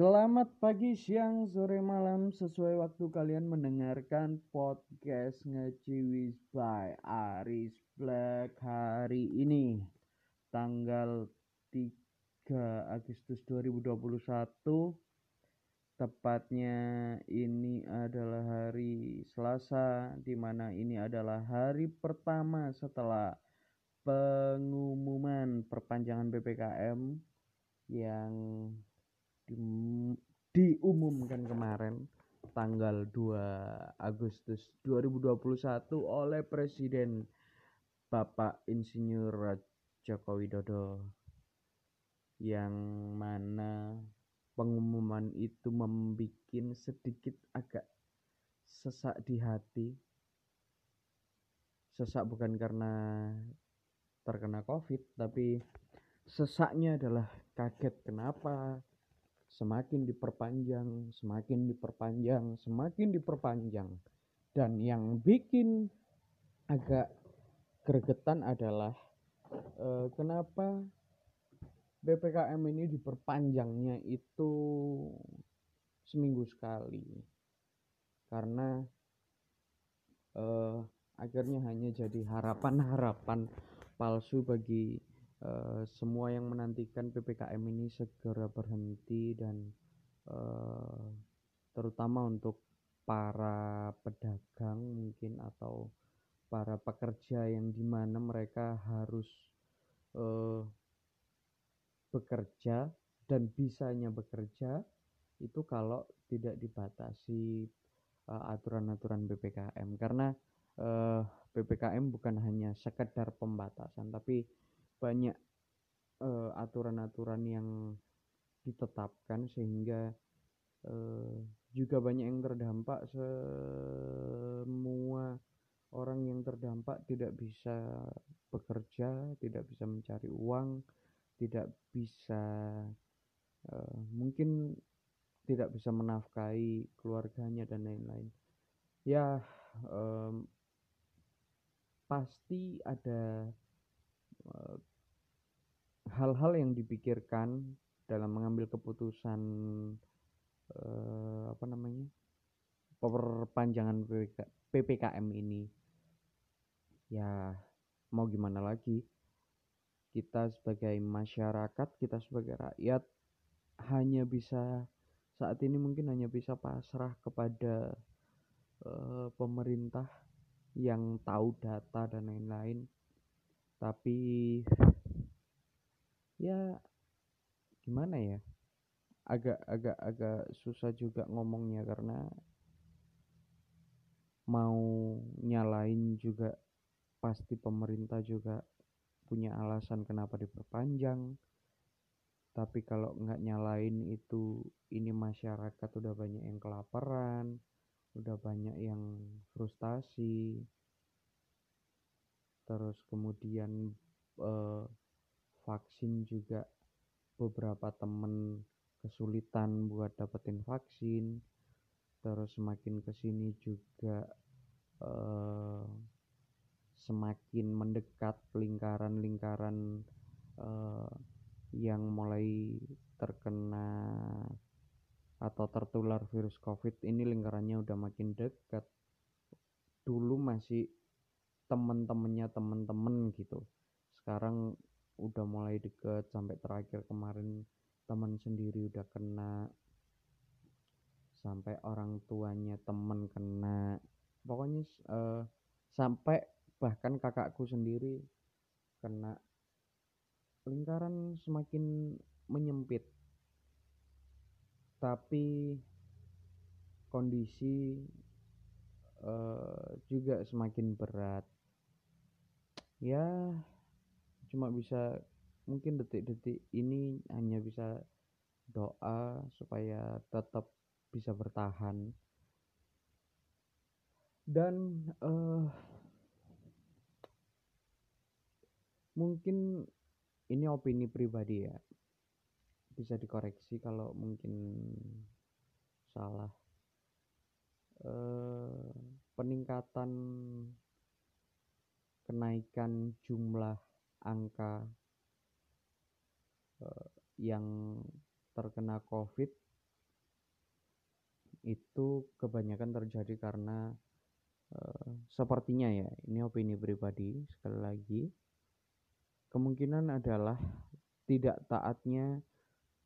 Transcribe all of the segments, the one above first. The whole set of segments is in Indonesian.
Selamat pagi, siang, sore, malam. Sesuai waktu kalian mendengarkan podcast Ngeciwis by Aris Black Hari ini Tanggal 3 Agustus 2021 Tepatnya ini adalah hari Selasa Di mana ini adalah hari pertama setelah pengumuman perpanjangan PPKM Yang di, diumumkan kemarin tanggal 2 Agustus 2021 oleh Presiden Bapak Insinyur Joko Widodo yang mana pengumuman itu membuat sedikit agak sesak di hati. Sesak bukan karena terkena covid tapi sesaknya adalah kaget kenapa semakin diperpanjang, semakin diperpanjang, semakin diperpanjang. Dan yang bikin agak gregetan adalah eh, kenapa BPKM ini diperpanjangnya itu seminggu sekali. Karena eh, akhirnya hanya jadi harapan-harapan palsu bagi uh, semua yang menantikan ppkm ini segera berhenti dan uh, terutama untuk para pedagang mungkin atau para pekerja yang di mana mereka harus uh, bekerja dan bisanya bekerja itu kalau tidak dibatasi aturan-aturan uh, ppkm karena uh, ppkm bukan hanya sekedar pembatasan tapi banyak uh, aturan-aturan yang ditetapkan sehingga uh, juga banyak yang terdampak. Semua orang yang terdampak tidak bisa bekerja tidak bisa mencari uang tidak bisa uh, mungkin tidak bisa menafkahi keluarganya dan lain-lain. Ya um, pasti ada hal-hal yang dipikirkan dalam mengambil keputusan eh, apa namanya perpanjangan PPKM ini ya mau gimana lagi? Kita sebagai masyarakat kita sebagai rakyat hanya bisa saat ini mungkin hanya bisa pasrah kepada uh, pemerintah yang tahu data dan lain-lain. Tapi ya gimana ya? Agak agak agak susah juga ngomongnya karena mau nyalain juga pasti pemerintah juga punya alasan kenapa diperpanjang. Tapi kalau nggak nyalain itu ini masyarakat udah banyak yang kelaparan udah banyak yang frustasi. Terus kemudian eh, vaksin juga beberapa temen kesulitan buat dapetin vaksin. Terus semakin ke sini juga uh, semakin mendekat lingkaran-lingkaran uh, yang mulai terkena atau tertular virus covid ini lingkarannya udah makin dekat. Dulu masih temen-temennya temen-temen gitu. Sekarang udah mulai deket sampai terakhir kemarin teman sendiri udah kena. Sampai orang tuanya temen kena. Pokoknya uh, sampai bahkan kakakku sendiri kena. Lingkaran semakin menyempit. Tapi kondisi uh, juga semakin berat. Ya cuma bisa mungkin detik-detik ini hanya bisa doa supaya tetap bisa bertahan. Dan uh, mungkin ini opini pribadi ya. Bisa dikoreksi kalau mungkin salah. Uh, peningkatan kenaikan jumlah angka uh, yang terkena covid itu kebanyakan terjadi karena uh, sepertinya ya, ini opini pribadi sekali lagi. Kemungkinan adalah tidak taatnya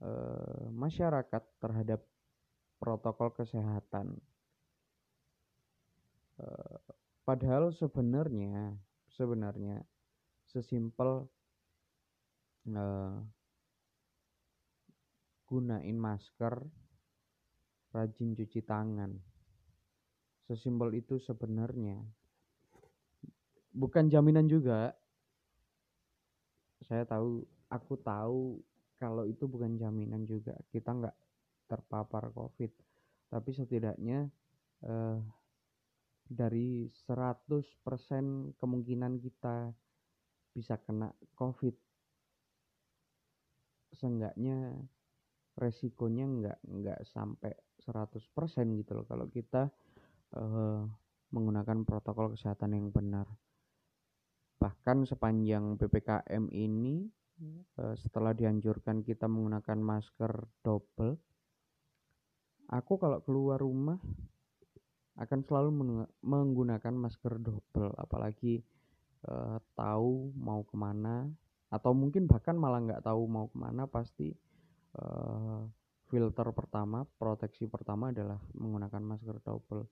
uh, masyarakat terhadap protokol kesehatan. Padahal sebenarnya sebenarnya sesimpel uh, gunain masker, rajin cuci tangan. Sesimpel itu sebenarnya. Bukan jaminan juga. Saya tahu, aku tahu kalau itu bukan jaminan juga. Kita nggak terpapar COVID. Tapi setidaknya eh, dari 100% kemungkinan kita bisa kena COVID. Seenggaknya resikonya nggak nggak sampai 100% gitu loh kalau kita uh, menggunakan protokol kesehatan yang benar. Bahkan sepanjang PPKM ini uh, setelah dianjurkan kita menggunakan masker double, aku kalau keluar rumah akan selalu menggunakan masker double apalagi uh, tahu mau ke mana atau mungkin bahkan malah nggak tahu mau ke mana pasti uh, filter pertama, proteksi pertama adalah menggunakan masker double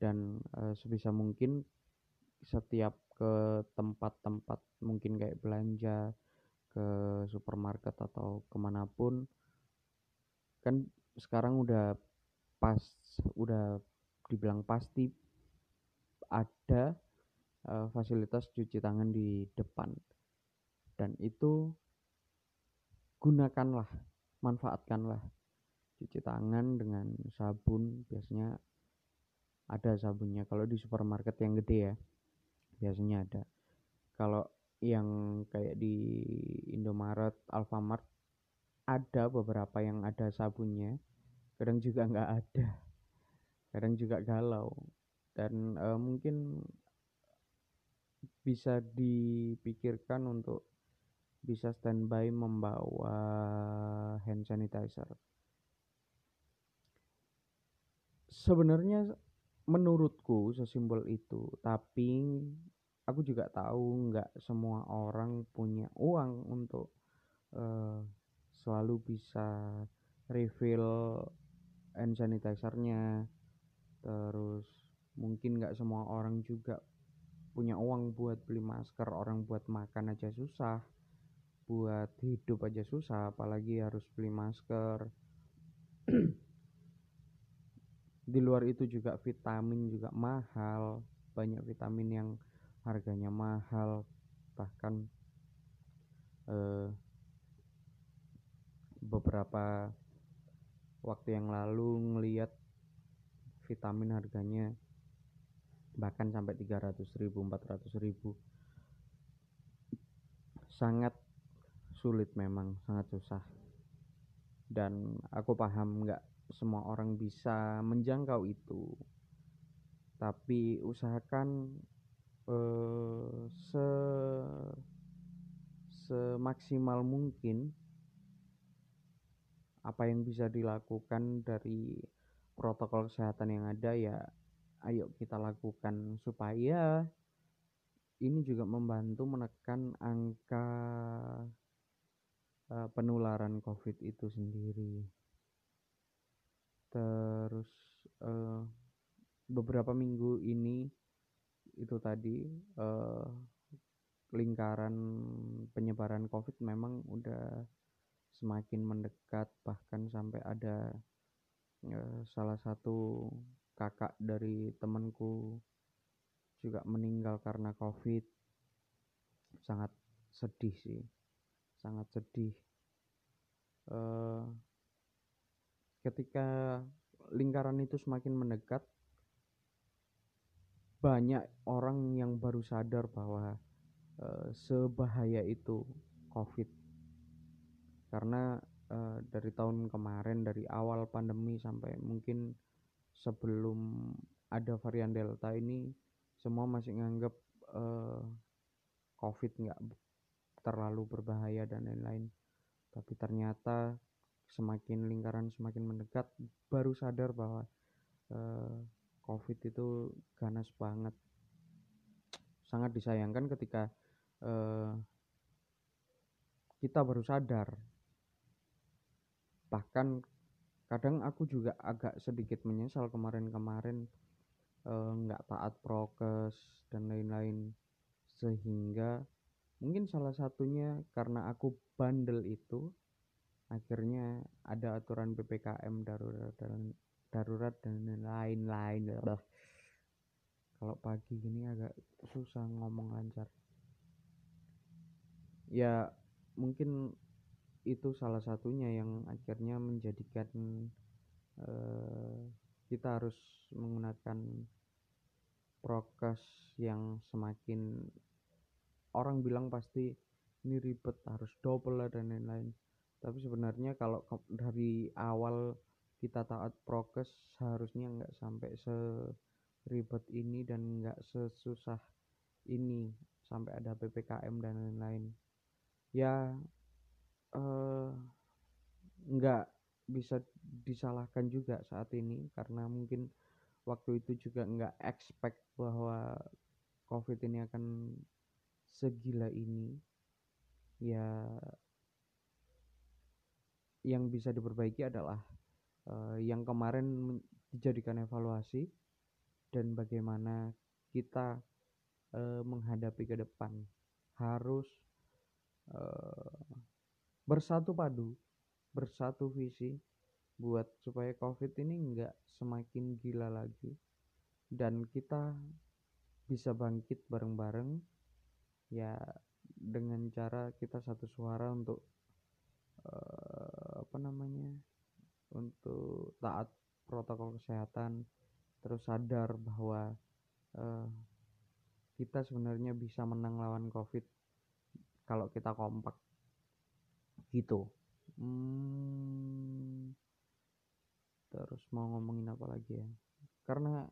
dan uh, sebisa mungkin setiap ke tempat-tempat mungkin kayak belanja ke supermarket atau ke mana pun kan sekarang udah pas udah dibilang pasti ada uh, fasilitas cuci tangan di depan. Dan itu gunakanlah manfaatkanlah cuci tangan dengan sabun. Biasanya ada sabunnya. Kalau di supermarket yang gede ya biasanya ada. Kalau yang kayak di Indomaret, Alfamart ada beberapa yang ada sabunnya. Kadang juga nggak ada. Kadang juga galau. Dan e, mungkin bisa dipikirkan untuk bisa standby membawa hand sanitizer. Sebenarnya menurutku sesimpel itu, tapi aku juga tahu nggak semua orang punya uang untuk uh, selalu bisa refill hand sanitizernya. Terus mungkin nggak semua orang juga punya uang buat beli masker, orang buat makan aja susah buat hidup aja susah apalagi harus beli masker. Di luar itu juga vitamin juga mahal banyak vitamin yang harganya mahal bahkan eh, beberapa waktu yang lalu ngeliat vitamin harganya bahkan sampai 300 ribu 400 ribu. Sangat sulit memang sangat susah. Dan aku paham nggak semua orang bisa menjangkau itu. Tapi usahakan eh, se semaksimal mungkin apa yang bisa dilakukan dari protokol kesehatan yang ada ya ayo kita lakukan supaya ini juga membantu menekan angka uh, penularan COVID itu sendiri. Terus uh, beberapa minggu ini itu tadi uh, lingkaran penyebaran COVID memang udah semakin mendekat bahkan sampai ada salah satu kakak dari temanku juga meninggal karena COVID. Sangat sedih sih. Sangat sedih. Uh, ketika lingkaran itu semakin mendekat banyak orang yang baru sadar bahwa uh, sebahaya itu COVID. Karena uh, dari tahun kemarin dari awal pandemi sampai mungkin sebelum ada varian Delta ini semua masih nganggap uh, COVID nggak terlalu berbahaya dan lain-lain. Tapi ternyata semakin lingkaran semakin mendekat baru sadar bahwa uh, covid itu ganas banget. Sangat disayangkan ketika uh, kita baru sadar. Bahkan kadang aku juga agak sedikit menyesal kemarin-kemarin nggak -kemarin, uh, taat prokes dan lain-lain. Sehingga mungkin salah satunya karena aku bandel itu akhirnya ada aturan PPKM darurat dan darurat dan lain-lain. Kalau pagi gini agak susah ngomong lancar. Ya mungkin itu salah satunya yang akhirnya menjadikan uh, kita harus menggunakan prokes yang semakin orang bilang pasti ini ribet harus double dan lain-lain. Tapi sebenarnya kalau dari awal kita taat prokes seharusnya nggak sampai seribet ini dan nggak sesusah ini sampai ada ppkm dan lain-lain. Ya eh, nggak bisa disalahkan juga saat ini karena mungkin waktu itu juga nggak expect bahwa covid ini akan segila ini. Ya yang bisa diperbaiki adalah uh, yang kemarin dijadikan evaluasi dan bagaimana kita uh, menghadapi ke depan. Harus uh, bersatu padu bersatu visi buat supaya covid ini enggak semakin gila lagi dan kita bisa bangkit bareng-bareng ya dengan cara kita satu suara untuk uh, apa namanya untuk taat protokol kesehatan terus sadar bahwa uh, kita sebenarnya bisa menang lawan covid kalau kita kompak gitu. Hmm, terus mau ngomongin apa lagi ya? Karena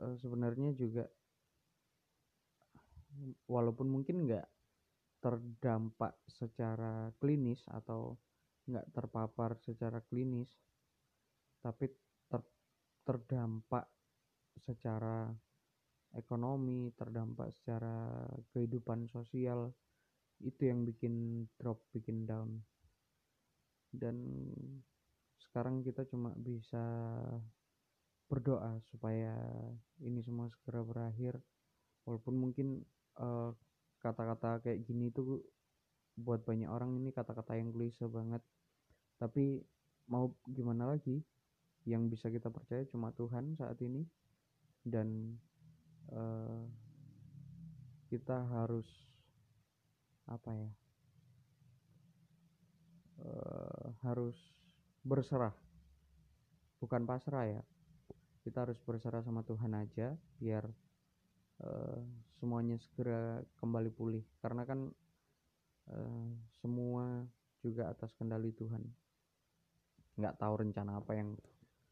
uh, sebenarnya juga walaupun mungkin nggak terdampak secara klinis atau nggak terpapar secara klinis tapi ter, terdampak secara ekonomi terdampak secara kehidupan sosial itu yang bikin drop bikin down. Dan sekarang kita cuma bisa berdoa supaya ini semua segera berakhir. Walaupun mungkin uh, kata-kata kayak gini tuh buat banyak orang ini kata-kata yang klise banget. Tapi mau gimana lagi? Yang bisa kita percaya cuma Tuhan saat ini. Dan uh, kita harus apa ya uh, harus berserah. Bukan pasrah ya kita harus berserah sama Tuhan aja biar uh, semuanya segera kembali pulih. Karena kan uh, semua juga atas kendali Tuhan. Nggak tahu rencana apa yang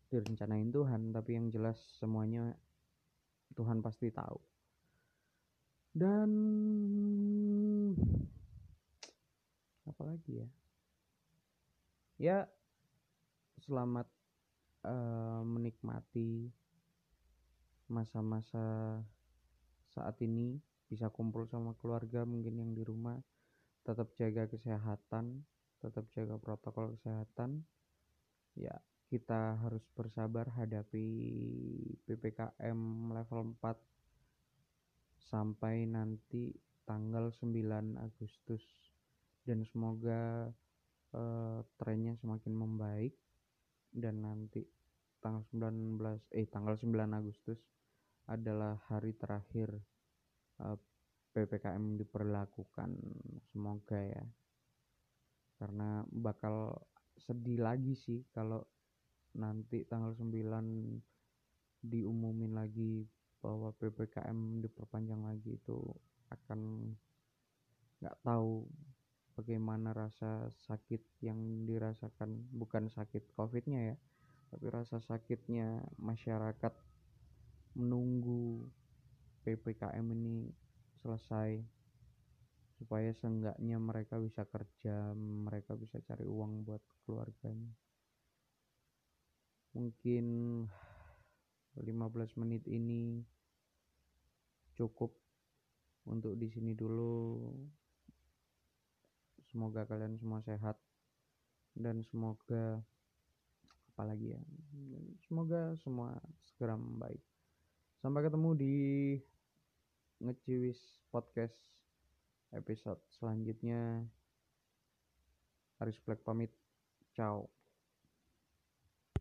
direncanain Tuhan tapi yang jelas semuanya Tuhan pasti tahu. Dan apa lagi ya? Ya selamat uh, menikmati masa-masa saat ini. Bisa kumpul sama keluarga mungkin yang di rumah. Tetap jaga kesehatan tetap jaga protokol kesehatan. Ya kita harus bersabar hadapi PPKM level 4 sampai nanti tanggal 9 Agustus. Dan semoga uh, trennya semakin membaik. Dan nanti tanggal 19 eh tanggal 9 Agustus adalah hari terakhir uh, eh, PPKM diperlakukan. Semoga ya. Karena bakal sedih lagi sih kalau nanti tanggal 9 diumumin lagi bahwa PPKM diperpanjang lagi itu akan nggak tahu bagaimana rasa sakit yang dirasakan bukan sakit covidnya ya tapi rasa sakitnya masyarakat menunggu PPKM ini selesai supaya seenggaknya mereka bisa kerja mereka bisa cari uang buat keluarganya. Mungkin 15 menit ini cukup untuk di sini dulu. Semoga kalian semua sehat. Dan semoga apalagi ya? Semoga semua segera membaik. Sampai ketemu di ngeciwis podcast episode selanjutnya. Aris Black pamit. Ciao